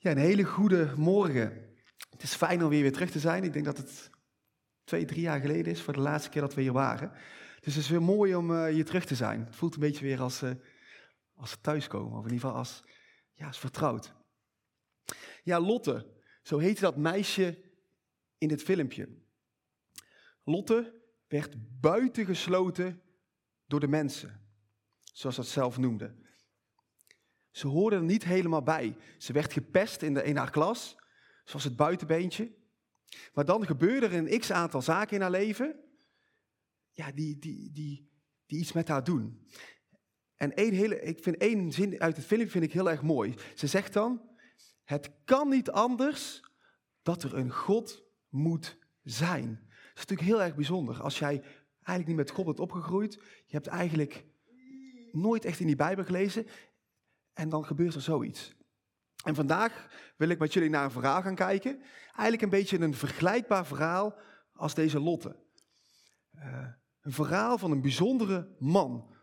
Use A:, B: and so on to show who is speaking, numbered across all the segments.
A: Ja, een hele goede morgen. Het is fijn om weer weer terug te zijn. Ik denk dat het twee, drie jaar geleden is voor de laatste keer dat we hier waren. Dus het is weer mooi om uh, hier terug te zijn. Het voelt een beetje weer als, uh, als thuiskomen, of in ieder geval als, ja, als vertrouwd. Ja, Lotte, zo heette dat meisje in dit filmpje. Lotte werd buitengesloten door de mensen, zoals dat zelf noemde. Ze hoorde er niet helemaal bij. Ze werd gepest in, de, in haar klas, zoals het buitenbeentje. Maar dan gebeurde er een x aantal zaken in haar leven, ja, die, die, die, die iets met haar doen. En één hele, ik vind één zin uit het film vind ik heel erg mooi. Ze zegt dan, het kan niet anders dat er een God moet zijn. Dat is natuurlijk heel erg bijzonder. Als jij eigenlijk niet met God bent opgegroeid, je hebt eigenlijk nooit echt in die Bijbel gelezen en dan gebeurt er zoiets. En vandaag wil ik met jullie naar een verhaal gaan kijken. Eigenlijk een beetje een vergelijkbaar verhaal als deze Lotte. Uh, een verhaal van een bijzondere man.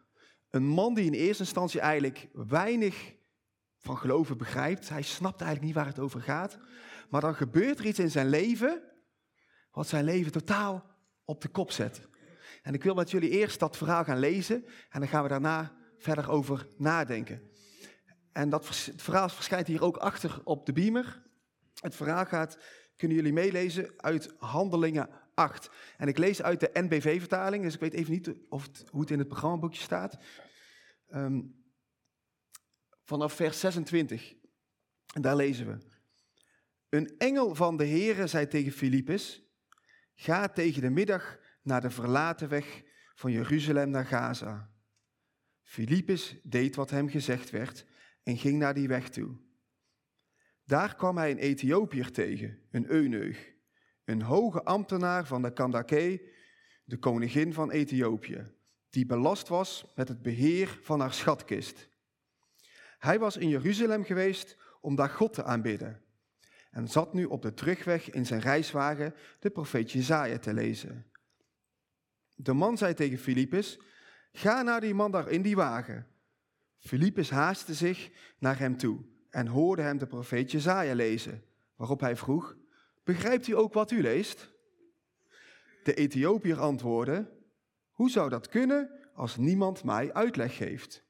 A: Een man die in eerste instantie eigenlijk weinig van geloven begrijpt. Hij snapt eigenlijk niet waar het over gaat. Maar dan gebeurt er iets in zijn leven wat zijn leven totaal op de kop zet. En ik wil met jullie eerst dat verhaal gaan lezen en dan gaan we daarna verder over nadenken. En dat verhaal verschijnt hier ook achter op de beamer. Het verhaal gaat, kunnen jullie meelezen, uit Handelingen 8. En ik lees uit de NBV-vertaling, dus ik weet even niet of hoe het in het programmaboekje staat. Um, vanaf vers 26. En daar lezen we. Een engel van de Heere zei tegen Filippus, ga tegen de middag naar de verlaten weg van Jeruzalem naar Gaza. Filippus deed wat hem gezegd werd en ging naar die weg toe. Daar kwam hij een Ethiopiër tegen, een eunuch, een hoge ambtenaar van de Kandake, de koningin van Ethiopië, die belast was met het beheer van haar schatkist. Hij was in Jeruzalem geweest om daar God te aanbidden en zat nu op de terugweg in zijn reiswagen de profeet Jezaja te lezen. De man zei tegen Filippus, ga naar die man daar in die wagen. Filippus haastte zich naar hem toe en hoorde hem de profeet Jezaja lezen, waarop hij vroeg, begrijpt u ook wat u leest? De Ethiopiër antwoordde, hoe zou dat kunnen als niemand mij uitleg geeft?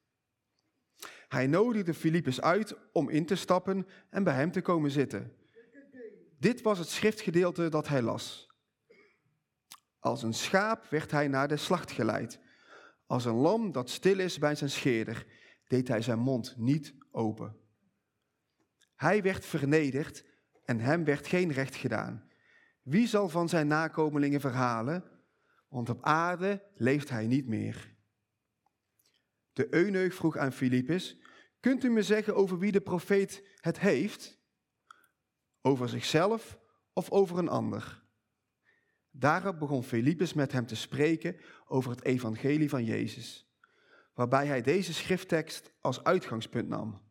A: Hij nodigde Filippus uit om in te stappen en bij hem te komen zitten. Dit was het schriftgedeelte dat hij las. Als een schaap werd hij naar de slacht geleid. Als een lam dat stil is bij zijn scheerder, deed hij zijn mond niet open. Hij werd vernederd en hem werd geen recht gedaan. Wie zal van zijn nakomelingen verhalen? Want op aarde leeft hij niet meer. De eunuch vroeg aan Filippus, kunt u me zeggen over wie de profeet het heeft? Over zichzelf of over een ander? Daarop begon Filippus met hem te spreken over het evangelie van Jezus, waarbij hij deze schrifttekst als uitgangspunt nam.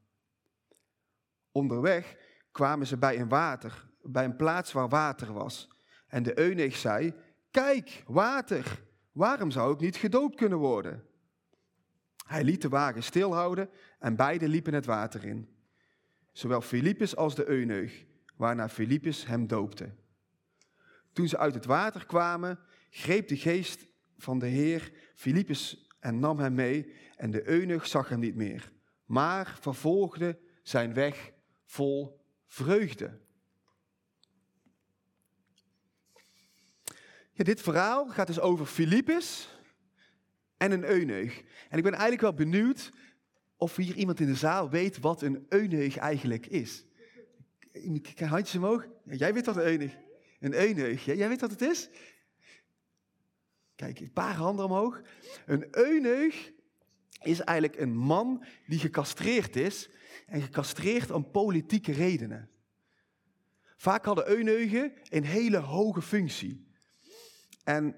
A: Onderweg kwamen ze bij een water, bij een plaats waar water was. En de eunuch zei, kijk, water, waarom zou ik niet gedoopt kunnen worden? Hij liet de wagen stilhouden en beiden liepen het water in. Zowel Filippus als de eunuch, waarna Filippus hem doopte. Toen ze uit het water kwamen, greep de geest van de Heer Filippus en nam hem mee en de eunuch zag hem niet meer, maar vervolgde zijn weg vol vreugde. Ja, dit verhaal gaat dus over Filippus en een eunuch. En ik ben eigenlijk wel benieuwd of hier iemand in de zaal weet wat een eunuch eigenlijk is. Handjes omhoog. Jij weet wat een eunuch Een eunuch. Jij weet wat het is? Kijk, een paar handen omhoog. Een eunuch is eigenlijk een man die gecastreerd is en gecastreerd om politieke redenen. Vaak hadden eunuchen een hele hoge functie. En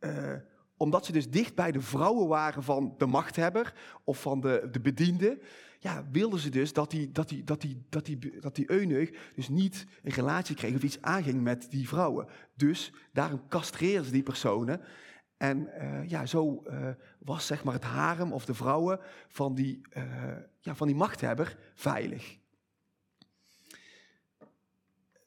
A: uh, omdat ze dus dicht bij de vrouwen waren van de machthebber of van de, de bediende, ja, wilden ze dus dat die, dat, die, dat, die, dat, die, dat die eunuch dus niet een relatie kreeg of iets aanging met die vrouwen. Dus daarom castreerden ze die personen. En uh, ja, zo uh, was zeg maar het harem of de vrouwen van die, uh, ja, van die machthebber veilig.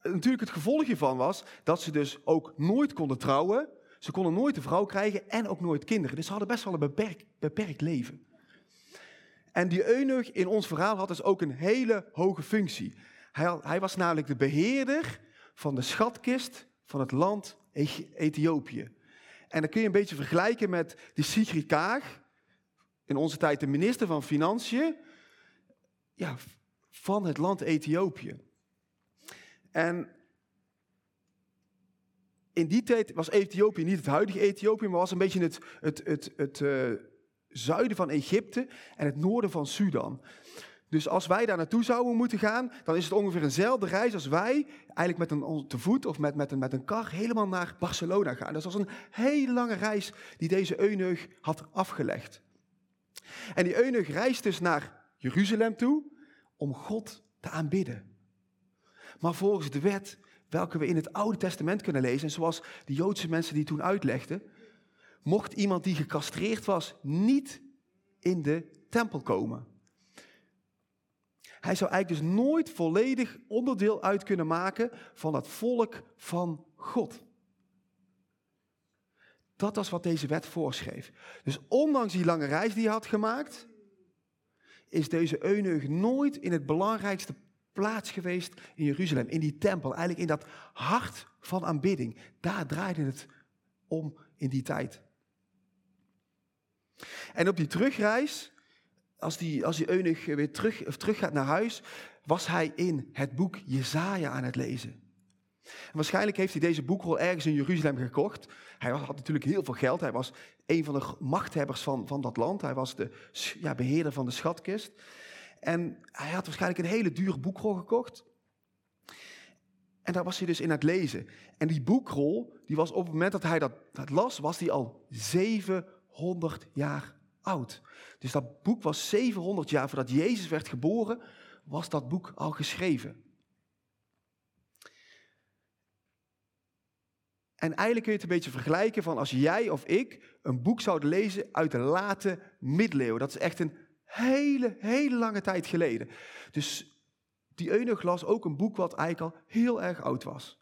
A: natuurlijk het gevolg hiervan was dat ze dus ook nooit konden trouwen. Ze konden nooit een vrouw krijgen en ook nooit kinderen. Dus ze hadden best wel een beperkt leven. En die eunuch in ons verhaal had dus ook een hele hoge functie. Hij, hij was namelijk de beheerder van de schatkist van het land Ethiopië. En dan kun je een beetje vergelijken met die Sigrid Kaag, in onze tijd de minister van Financiën, ja, van het land Ethiopië. En in die tijd was Ethiopië niet het huidige Ethiopië, maar was een beetje het, het, het, het uh, zuiden van Egypte en het noorden van Sudan. Dus als wij daar naartoe zouden moeten gaan, dan is het ongeveer eenzelfde reis als wij, eigenlijk met een te voet of met, met, een, met een kar, helemaal naar Barcelona gaan. Dat was een hele lange reis die deze eunuch had afgelegd. En die eunuch reist dus naar Jeruzalem toe om God te aanbidden. Maar volgens de wet, welke we in het Oude Testament kunnen lezen, en zoals de Joodse mensen die toen uitlegden, mocht iemand die gecastreerd was niet in de tempel komen. Hij zou eigenlijk dus nooit volledig onderdeel uit kunnen maken van het volk van God. Dat was wat deze wet voorschreef. Dus ondanks die lange reis die hij had gemaakt, is deze eunuch nooit in het belangrijkste plaats geweest in Jeruzalem, in die tempel, eigenlijk in dat hart van aanbidding. Daar draaide het om in die tijd. En op die terugreis als die, als die eunuch weer terug, of terug gaat naar huis, was hij in het boek Jezaja aan het lezen. En waarschijnlijk heeft hij deze boekrol ergens in Jeruzalem gekocht. Hij had natuurlijk heel veel geld. Hij was een van de machthebbers van, van dat land. Hij was de ja, beheerder van de schatkist. En hij had waarschijnlijk een hele dure boekrol gekocht. En daar was hij dus in aan het lezen. En die boekrol, die was op het moment dat hij dat, dat las, was die al 700 jaar oud. Dus dat boek was 700 jaar voordat Jezus werd geboren, was dat boek al geschreven. En eigenlijk kun je het een beetje vergelijken van als jij of ik een boek zouden lezen uit de late middeleeuwen. Dat is echt een hele, hele lange tijd geleden. Dus die eunuch las ook een boek wat eigenlijk al heel erg oud was.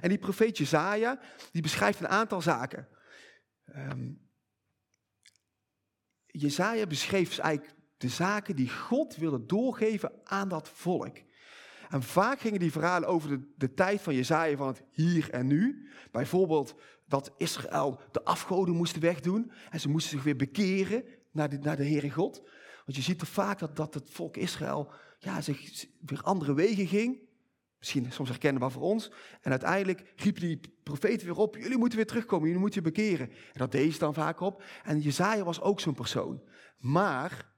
A: En die profeet Jezaja, die beschrijft een aantal zaken. Um, Jezaja beschreef dus eigenlijk de zaken die God wilde doorgeven aan dat volk. En vaak gingen die verhalen over de, de tijd van Jezaja van het hier en nu. Bijvoorbeeld dat Israël de afgoden moesten wegdoen en ze moesten zich weer bekeren naar de, naar de Heere God. Want je ziet toch vaak dat, dat het volk Israël ja, zich weer andere wegen ging. Misschien soms herkenbaar voor ons. En uiteindelijk riepen die profeten weer op, jullie moeten weer terugkomen, jullie moeten je bekeren. En dat deed ze dan vaak op. En Jezaja was ook zo'n persoon. Maar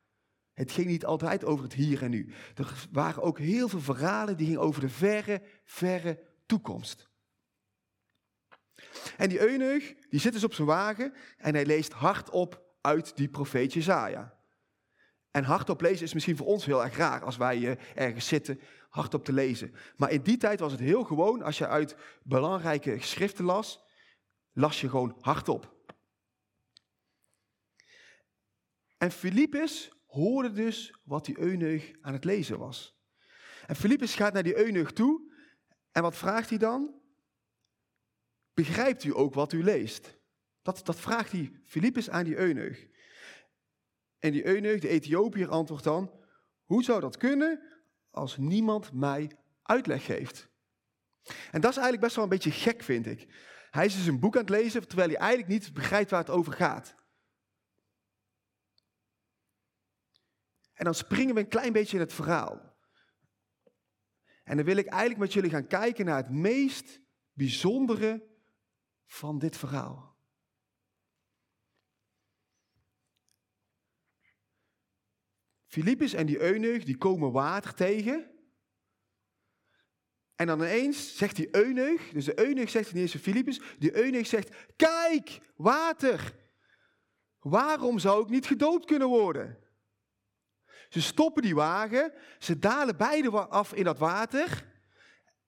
A: het ging niet altijd over het hier en nu. Er waren ook heel veel verhalen die gingen over de verre, verre toekomst. En die eunuch, die zit dus op zijn wagen en hij leest hardop uit die profeet Jezaja. En hardop lezen is misschien voor ons heel erg raar als wij uh, ergens zitten hardop te lezen. Maar in die tijd was het heel gewoon, als je uit belangrijke geschriften las, las je gewoon hardop. En Filippus hoorde dus wat die eunuch aan het lezen was. En Filippus gaat naar die eunuch toe en wat vraagt hij dan? Begrijpt u ook wat u leest? Dat, dat vraagt hij Filippus aan die eunuch. En die eunuch, de Ethiopiër, antwoordt dan: Hoe zou dat kunnen als niemand mij uitleg geeft? En dat is eigenlijk best wel een beetje gek, vind ik. Hij is dus een boek aan het lezen, terwijl hij eigenlijk niet begrijpt waar het over gaat. En dan springen we een klein beetje in het verhaal. En dan wil ik eigenlijk met jullie gaan kijken naar het meest bijzondere van dit verhaal. Filippus en die eunuch, die komen water tegen. En dan ineens zegt die eunuch, dus de eunuch zegt niet eens Filippus, die eunuch zegt, kijk, water. Waarom zou ik niet gedood kunnen worden? Ze stoppen die wagen, ze dalen beide af in dat water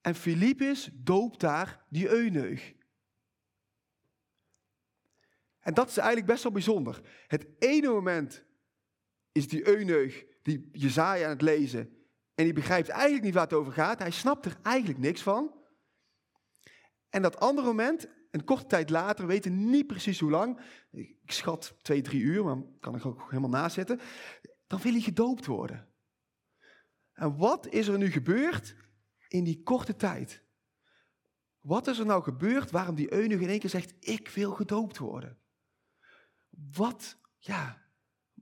A: en Filippus doopt daar die eunuch. En dat is eigenlijk best wel bijzonder. Het ene moment is die eunuch die Jezaja aan het lezen En die begrijpt eigenlijk niet waar het over gaat. Hij snapt er eigenlijk niks van. En dat andere moment, een korte tijd later, weten niet precies hoe lang. Ik schat twee, drie uur, maar kan ik ook helemaal nazitten. Dan wil hij gedoopt worden. En wat is er nu gebeurd in die korte tijd? Wat is er nou gebeurd waarom die eunuch in één keer zegt, ik wil gedoopt worden? Wat, ja,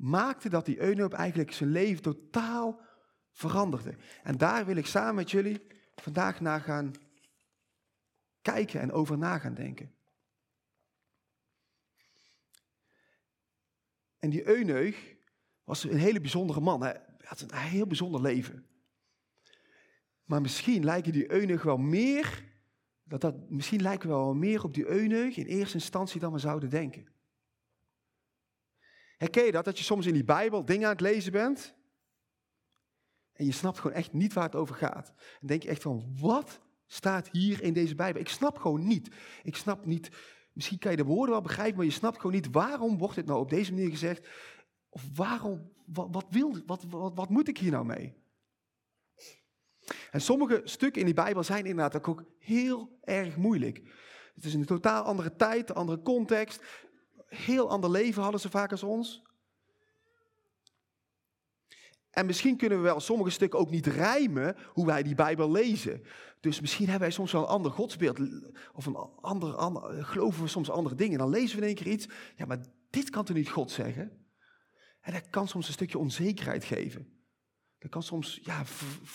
A: maakte dat die eunuch eigenlijk zijn leven totaal veranderde? En daar wil ik samen met jullie vandaag naar gaan kijken en over na gaan denken. En die eunuch was een hele bijzondere man. Hij had een heel bijzonder leven. Maar misschien lijken die eunuch wel meer, dat dat, misschien lijken we wel meer op die eunuch in eerste instantie dan we zouden denken. Herken je dat, dat je soms in die Bijbel dingen aan het lezen bent en je snapt gewoon echt niet waar het over gaat. En denk je echt van, wat staat hier in deze Bijbel? Ik snap gewoon niet. Ik snap niet, misschien kan je de woorden wel begrijpen, maar je snapt gewoon niet waarom wordt dit nou op deze manier gezegd. Of waarom, wat, wil, wat, wat, wat moet ik hier nou mee? En sommige stukken in die Bijbel zijn inderdaad ook heel erg moeilijk. Het is een totaal andere tijd, andere context. Heel ander leven hadden ze vaak als ons. En misschien kunnen we wel sommige stukken ook niet rijmen hoe wij die Bijbel lezen. Dus misschien hebben wij soms wel een ander godsbeeld. Of een ander, geloven we soms andere dingen. Dan lezen we in één keer iets. Ja, maar dit kan toch niet God zeggen? En dat kan soms een stukje onzekerheid geven. Dat kan soms ja,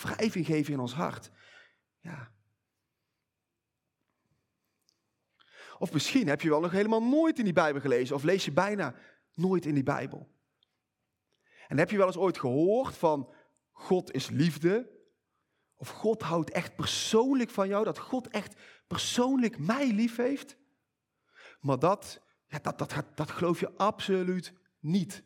A: wrijving geven in ons hart. Ja. Of misschien heb je wel nog helemaal nooit in die Bijbel gelezen. Of lees je bijna nooit in die Bijbel. En heb je wel eens ooit gehoord van God is liefde? Of God houdt echt persoonlijk van jou, dat God echt persoonlijk mij lief heeft? Maar dat, ja, dat, dat, dat geloof je absoluut niet.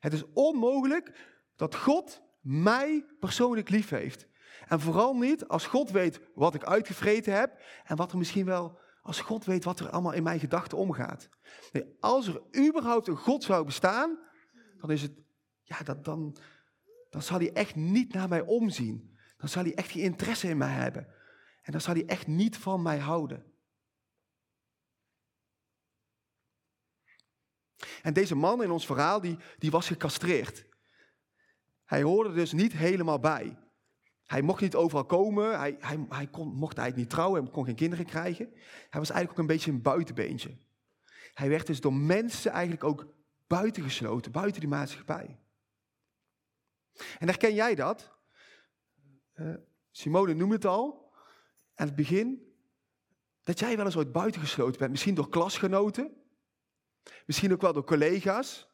A: Het is onmogelijk dat God mij persoonlijk lief heeft. En vooral niet als God weet wat ik uitgevreten heb en wat er misschien wel, als God weet wat er allemaal in mijn gedachten omgaat. Nee, als er überhaupt een God zou bestaan, dan is het, ja, dat, dan, dan zal hij echt niet naar mij omzien. Dan zal hij echt geen interesse in mij hebben. En dan zal hij echt niet van mij houden. En deze man in ons verhaal, die, die was gecastreerd. Hij hoorde dus niet helemaal bij. Hij mocht niet overal komen, hij, hij, hij kon, mocht eigenlijk niet trouwen, hij kon geen kinderen krijgen. Hij was eigenlijk ook een beetje een buitenbeentje. Hij werd dus door mensen eigenlijk ook buitengesloten, buiten die maatschappij. En herken jij dat? Uh, Simone noemde het al aan het begin. Dat jij wel eens ooit buitengesloten bent, misschien door klasgenoten, Misschien ook wel door collega's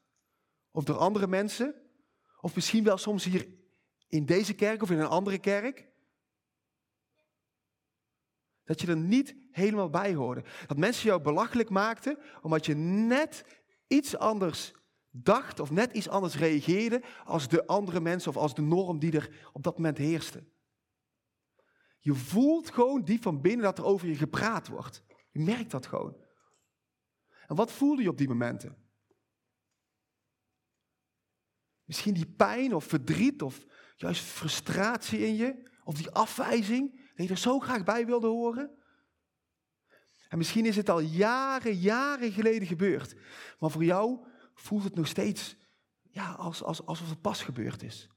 A: of door andere mensen. Of misschien wel soms hier in deze kerk of in een andere kerk. Dat je er niet helemaal bij hoorde. Dat mensen jou belachelijk maakten omdat je net iets anders dacht of net iets anders reageerde als de andere mensen of als de norm die er op dat moment heerste. Je voelt gewoon diep van binnen dat er over je gepraat wordt. Je merkt dat gewoon. En wat voelde je op die momenten? Misschien die pijn of verdriet of juist frustratie in je, of die afwijzing, dat je er zo graag bij wilde horen. En misschien is het al jaren, jaren geleden gebeurd, maar voor jou voelt het nog steeds ja, als, als, alsof het pas gebeurd is.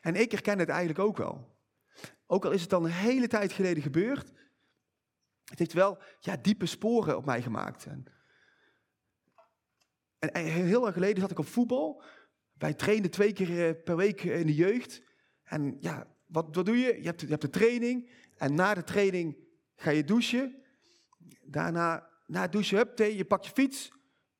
A: En ik herken het eigenlijk ook wel. Ook al is het al een hele tijd geleden gebeurd, het heeft wel ja, diepe sporen op mij gemaakt. En, en, heel lang geleden zat ik op voetbal. Wij trainden twee keer eh, per week in de jeugd. En ja, wat, wat doe je? Je hebt, je hebt de training. En na de training ga je douchen. Daarna, na het douchen, hup, je pakt je fiets.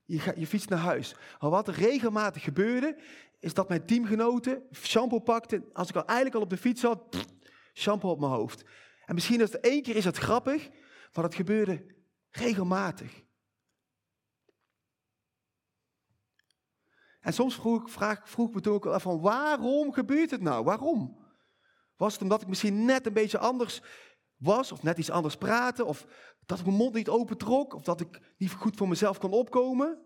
A: Je, ga, je fietst naar huis. Maar wat er regelmatig gebeurde, is dat mijn teamgenoten shampoo pakten. Als ik al eigenlijk al op de fiets zat, shampoo op mijn hoofd. En misschien als het één keer is dat grappig, maar dat gebeurde regelmatig. En soms vroeg, ik, vraag, vroeg me toen ook af van waarom gebeurt het nou? Waarom? Was het omdat ik misschien net een beetje anders was, of net iets anders praatte, of dat ik mijn mond niet opentrok, of dat ik niet goed voor mezelf kon opkomen?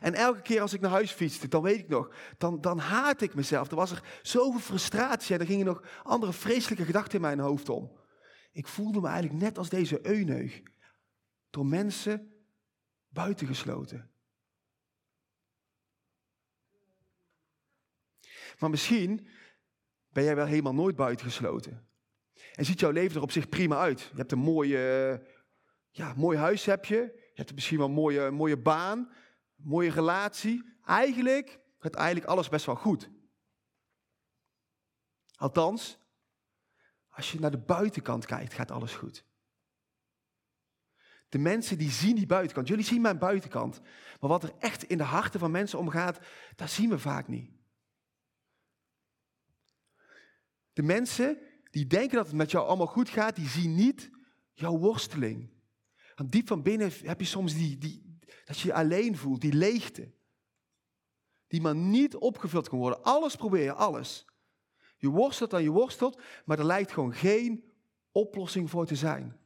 A: En elke keer als ik naar huis fietste, dan weet ik nog, dan, dan haatte ik mezelf. Er was er zoveel frustratie en er gingen nog andere vreselijke gedachten in mijn hoofd om. Ik voelde me eigenlijk net als deze euneug, door mensen buitengesloten. Maar misschien ben jij wel helemaal nooit buitengesloten. En ziet jouw leven er op zich prima uit. Je hebt een mooie, ja, mooi huis heb je. Je hebt misschien wel een mooie, mooie baan, mooie relatie. Eigenlijk gaat eigenlijk alles best wel goed. Althans, als je naar de buitenkant kijkt, gaat alles goed. De mensen die zien die buitenkant. Jullie zien mijn buitenkant. Maar wat er echt in de harten van mensen omgaat, dat zien we vaak niet. De mensen die denken dat het met jou allemaal goed gaat, die zien niet jouw worsteling. Want diep van binnen heb je soms die, die, dat je je alleen voelt, die leegte. Die maar niet opgevuld kan worden. Alles probeer je, alles. Je worstelt en je worstelt, maar er lijkt gewoon geen oplossing voor te zijn.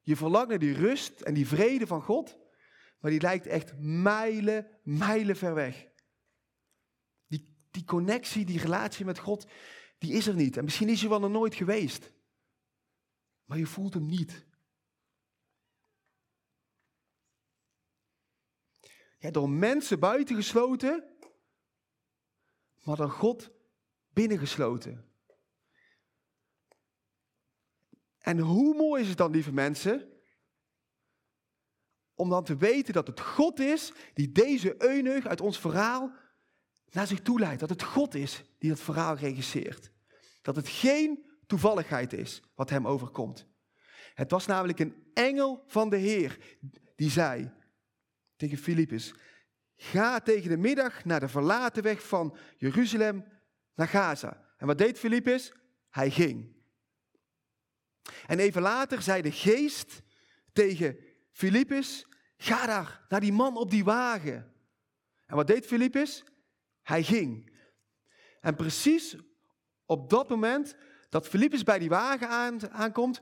A: Je verlangt naar die rust en die vrede van God, maar die lijkt echt mijlen, mijlen ver weg. Die, connectie, die relatie met God, die is er niet. En misschien is je wel nog nooit geweest, maar je voelt hem niet. Ja, door mensen buitengesloten, maar door God binnengesloten. En hoe mooi is het dan, lieve mensen, om dan te weten dat het God is die deze eunuch uit ons verhaal naar zich toe leidt. Dat het God is die dat verhaal regisseert. Dat het geen toevalligheid is wat hem overkomt. Het was namelijk een engel van de Heer die zei tegen Filippus, ga tegen de middag naar de verlaten weg van Jeruzalem naar Gaza. En wat deed Filippus? Hij ging. En even later zei de geest tegen Filippus, ga daar, naar die man op die wagen. En wat deed Filippus? Hij ging. En precies op dat moment dat Filippus bij die wagen aankomt,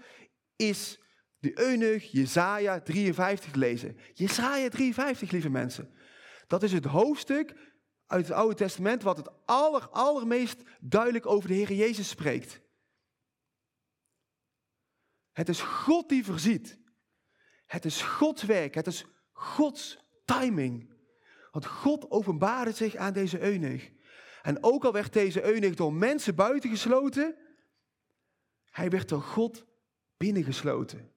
A: is de eunuch Jesaja 53 lezen. Jesaja 53, lieve mensen. Dat is het hoofdstuk uit het Oude Testament wat het aller, allermeest duidelijk over de Heer Jezus spreekt. Het is God die voorziet. Het is Gods werk. Het is Gods timing. Want God openbaarde zich aan deze eunuch. En ook al werd deze eunuch door mensen buitengesloten, hij werd door God binnengesloten.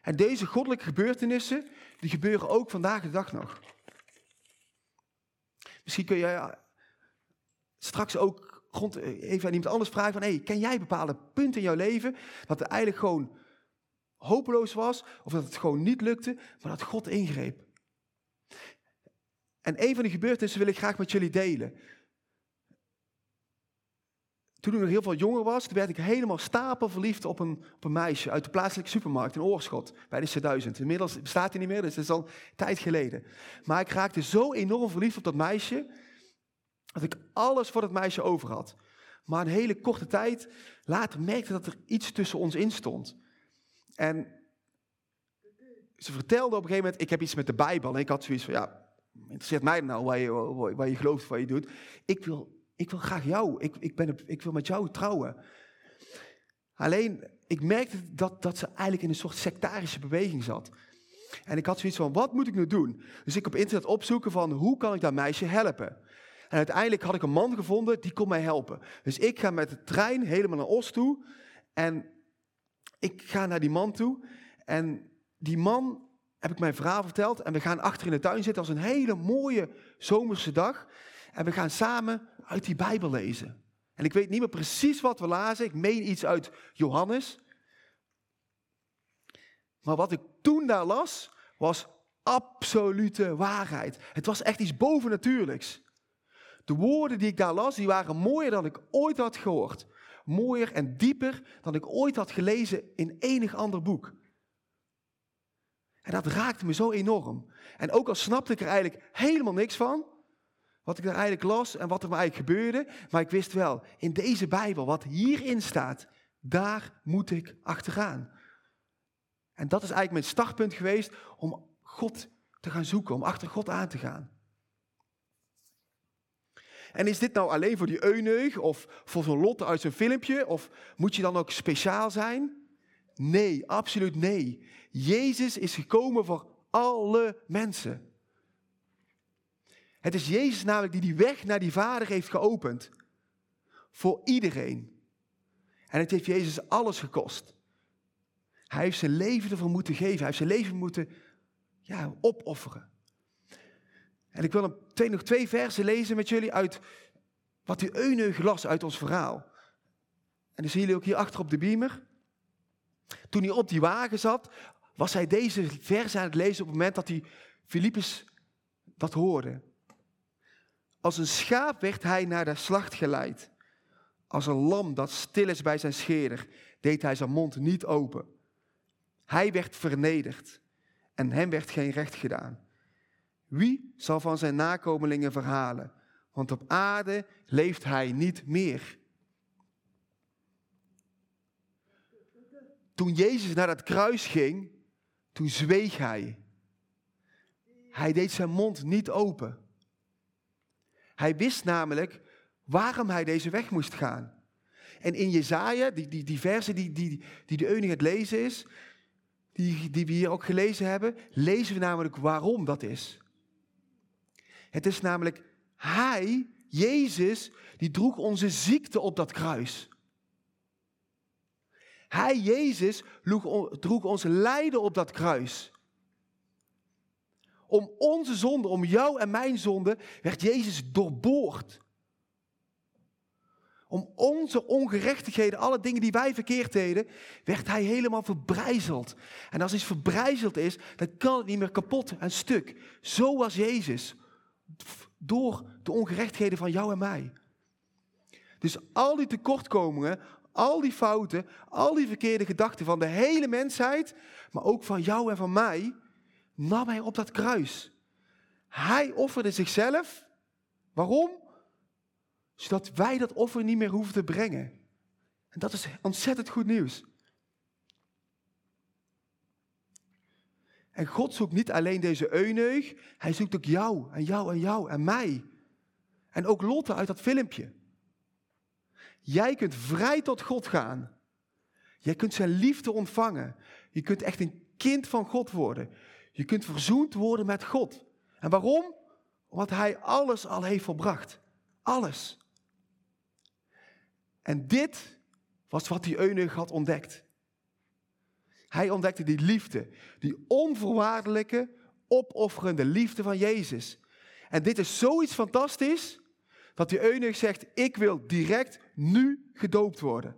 A: En deze goddelijke gebeurtenissen, die gebeuren ook vandaag de dag nog. Misschien kun je straks ook grond, eh, even aan iemand anders vragen van, hey, ken jij bepaalde punten in jouw leven dat het eigenlijk gewoon hopeloos was, of dat het gewoon niet lukte, maar dat God ingreep. En een van die gebeurtenissen wil ik graag met jullie delen. Toen ik nog heel veel jonger was, werd ik helemaal stapelverliefd op een, op een meisje uit de plaatselijke supermarkt in Oorschot, bij de C1000. Inmiddels bestaat hij niet meer, dus dat is al een tijd geleden. Maar ik raakte zo enorm verliefd op dat meisje, dat ik alles voor dat meisje over had. Maar een hele korte tijd later merkte dat er iets tussen ons in stond. En ze vertelde op een gegeven moment, ik heb iets met de Bijbel. En ik had zoiets van, ja, interesseert mij nou waar je, waar je gelooft, wat je doet. Ik wil, ik wil graag jou, ik, ik, ben, ik wil met jou trouwen. Alleen, ik merkte dat, dat ze eigenlijk in een soort sectarische beweging zat. En ik had zoiets van, wat moet ik nu doen? Dus ik op internet opzoeken van, hoe kan ik dat meisje helpen? En uiteindelijk had ik een man gevonden die kon mij helpen. Dus ik ga met de trein helemaal naar Oost toe. En ik ga naar die man toe. En die man heb ik mijn verhaal verteld. En we gaan achter in de tuin zitten als een hele mooie zomerse dag. En we gaan samen uit die Bijbel lezen. En ik weet niet meer precies wat we lazen. Ik meen iets uit Johannes. Maar wat ik toen daar las, was absolute waarheid. Het was echt iets bovennatuurlijks. De woorden die ik daar las, die waren mooier dan ik ooit had gehoord. Mooier en dieper dan ik ooit had gelezen in enig ander boek. En dat raakte me zo enorm. En ook al snapte ik er eigenlijk helemaal niks van, wat ik er eigenlijk las en wat er me eigenlijk gebeurde, maar ik wist wel, in deze Bijbel, wat hierin staat, daar moet ik achteraan. En dat is eigenlijk mijn startpunt geweest om God te gaan zoeken, om achter God aan te gaan. En is dit nou alleen voor die euneug of voor zo'n Lotte uit zo'n filmpje? Of moet je dan ook speciaal zijn? Nee, absoluut nee. Jezus is gekomen voor alle mensen. Het is Jezus namelijk die die weg naar die Vader heeft geopend. Voor iedereen. En het heeft Jezus alles gekost. Hij heeft zijn leven ervoor moeten geven. Hij heeft zijn leven moeten ja, opofferen. En ik wil een, twee, nog twee versen lezen met jullie uit wat die Euneug las uit ons verhaal. En dan zien jullie ook hier achter op de beamer. Toen hij op die wagen zat, was hij deze vers aan het lezen op het moment dat hij Filippus dat hoorde. Als een schaap werd hij naar de slacht geleid. Als een lam dat stil is bij zijn scheerder, deed hij zijn mond niet open. Hij werd vernederd en hem werd geen recht gedaan. Wie zal van zijn nakomelingen verhalen? Want op aarde leeft hij niet meer. Toen Jezus naar het kruis ging, toen zweeg hij. Hij deed zijn mond niet open. Hij wist namelijk waarom hij deze weg moest gaan. En in Jezaja, die, die, die verse die, die, die de Euning het lezen is, die, die we hier ook gelezen hebben, lezen we namelijk waarom dat is. Het is namelijk Hij, Jezus, die droeg onze ziekte op dat kruis. Hij, Jezus, droeg ons lijden op dat kruis. Om onze zonde, om jou en mijn zonde, werd Jezus doorboord. Om onze ongerechtigheden, alle dingen die wij verkeerd deden, werd hij helemaal verbrijzeld. En als iets verbrijzeld is, dan kan het niet meer kapot en stuk. Zo was Jezus. Door de ongerechtigheden van jou en mij. Dus al die tekortkomingen, al die fouten, al die verkeerde gedachten van de hele mensheid, maar ook van jou en van mij, nam hij op dat kruis. Hij offerde zichzelf. Waarom? Zodat wij dat offer niet meer hoeven te brengen. En dat is ontzettend goed nieuws. En God zoekt niet alleen deze euneug, hij zoekt ook jou en jou en jou en mij. En ook Lotte uit dat filmpje. Jij kunt vrij tot God gaan. Jij kunt zijn liefde ontvangen. Je kunt echt een kind van God worden. Je kunt verzoend worden met God. En waarom? Omdat hij alles al heeft volbracht. Alles. En dit was wat die eunuch had ontdekt. Hij ontdekte die liefde, die onvoorwaardelijke, opofferende liefde van Jezus. En dit is zoiets fantastisch, dat die eunuch zegt, ik wil direct nu gedoopt worden.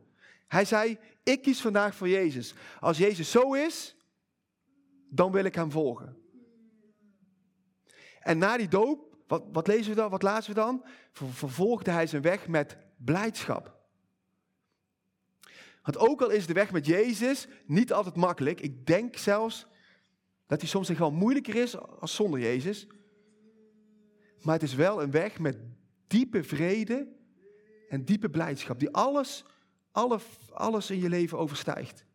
A: Hij zei, ik kies vandaag voor Jezus. Als Jezus zo is, dan wil ik hem volgen. En na die doop, wat, wat lezen we dan, wat lazen we dan? Vervolgde hij zijn weg met blijdschap. Want ook al is de weg met Jezus niet altijd makkelijk, ik denk zelfs dat hij soms echt wel moeilijker is als zonder Jezus. Maar het is wel een weg met diepe vrede en diepe blijdschap, die alles, alle, alles in je leven overstijgt.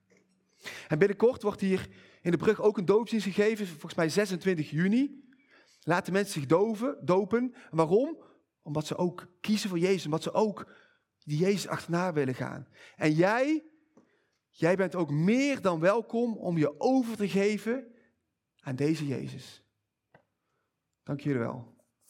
A: En binnenkort wordt hier in de brug ook een doopdienst gegeven, volgens mij 26 juni. Laten mensen zich dopen. waarom? Omdat ze ook kiezen voor Jezus, omdat ze ook die Jezus achterna willen gaan. En jij, jij bent ook meer dan welkom om je over te geven aan deze Jezus. Dank jullie wel.